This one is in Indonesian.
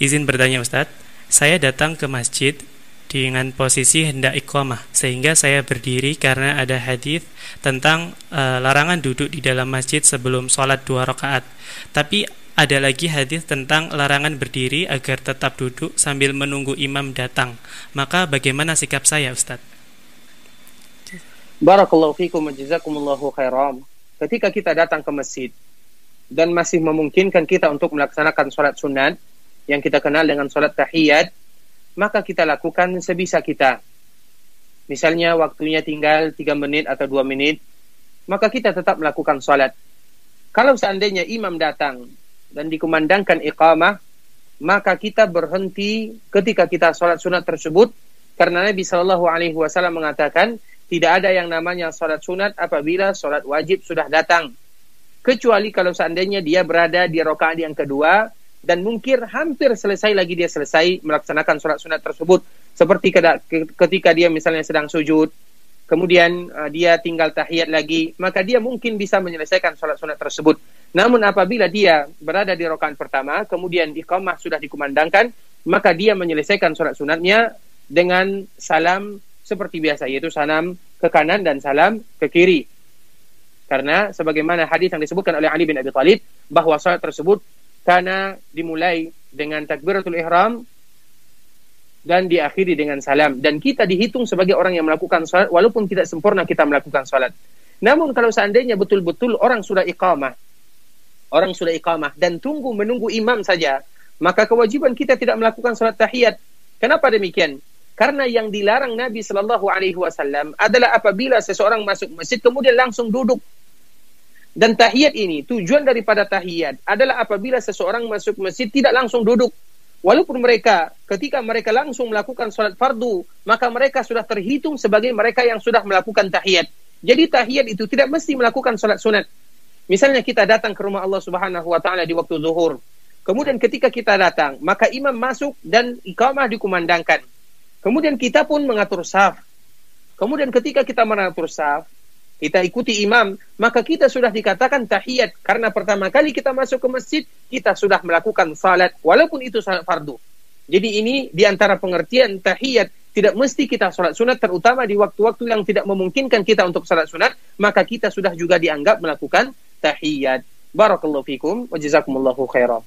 Izin bertanya Ustadz, saya datang ke masjid dengan posisi hendak iqamah sehingga saya berdiri karena ada hadis tentang uh, larangan duduk di dalam masjid sebelum sholat dua rakaat. Tapi ada lagi hadis tentang larangan berdiri agar tetap duduk sambil menunggu imam datang. Maka bagaimana sikap saya, Ustaz? Barakallahu fikum jazakumullahu khairam. Ketika kita datang ke masjid dan masih memungkinkan kita untuk melaksanakan sholat sunat yang kita kenal dengan sholat tahiyat, maka kita lakukan sebisa kita. Misalnya waktunya tinggal 3 menit atau 2 menit, maka kita tetap melakukan salat. Kalau seandainya imam datang dan dikumandangkan iqamah, maka kita berhenti ketika kita salat sunat tersebut karena Nabi Shallallahu alaihi wasallam mengatakan tidak ada yang namanya salat sunat apabila salat wajib sudah datang. Kecuali kalau seandainya dia berada di rakaat yang kedua dan mungkin hampir selesai lagi dia selesai melaksanakan sholat sunat tersebut. Seperti ketika dia misalnya sedang sujud kemudian uh, dia tinggal tahiyat lagi maka dia mungkin bisa menyelesaikan sholat sunat tersebut. Namun apabila dia berada di rakaat pertama kemudian iqamah sudah dikumandangkan maka dia menyelesaikan sholat sunatnya dengan salam seperti biasa yaitu salam ke kanan dan salam ke kiri. Karena sebagaimana hadis yang disebutkan oleh Ali bin Abi Thalib bahwa salat tersebut karena dimulai dengan takbiratul ihram dan diakhiri dengan salam dan kita dihitung sebagai orang yang melakukan salat walaupun tidak sempurna kita melakukan salat. Namun kalau seandainya betul-betul orang sudah iqamah, orang sudah iqamah dan tunggu menunggu imam saja, maka kewajiban kita tidak melakukan salat tahiyat. Kenapa demikian? Karena yang dilarang Nabi Shallallahu Alaihi Wasallam adalah apabila seseorang masuk masjid kemudian langsung duduk dan tahiyat ini, tujuan daripada tahiyat adalah apabila seseorang masuk masjid tidak langsung duduk. Walaupun mereka ketika mereka langsung melakukan sholat fardu, maka mereka sudah terhitung sebagai mereka yang sudah melakukan tahiyat. Jadi tahiyat itu tidak mesti melakukan sholat sunat. Misalnya kita datang ke rumah Allah Subhanahu wa taala di waktu zuhur. Kemudian ketika kita datang, maka imam masuk dan iqamah dikumandangkan. Kemudian kita pun mengatur saf. Kemudian ketika kita mengatur saf, kita ikuti imam, maka kita sudah dikatakan tahiyat. Karena pertama kali kita masuk ke masjid, kita sudah melakukan salat, walaupun itu salat fardu. Jadi ini di antara pengertian tahiyat, tidak mesti kita salat sunat, terutama di waktu-waktu yang tidak memungkinkan kita untuk salat sunat, maka kita sudah juga dianggap melakukan tahiyat. Barakallahu fikum, wa jazakumullahu khairan.